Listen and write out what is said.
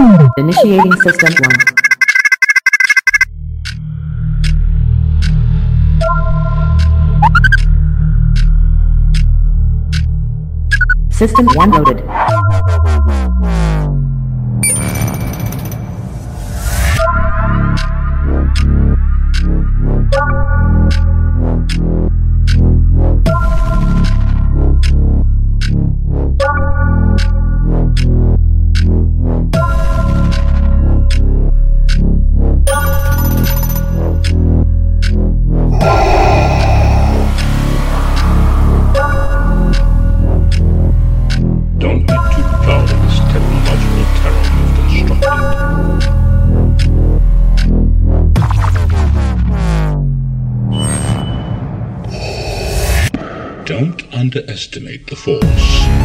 Initiating System 1. System 1 loaded. Terror constructed. Don't underestimate the Force.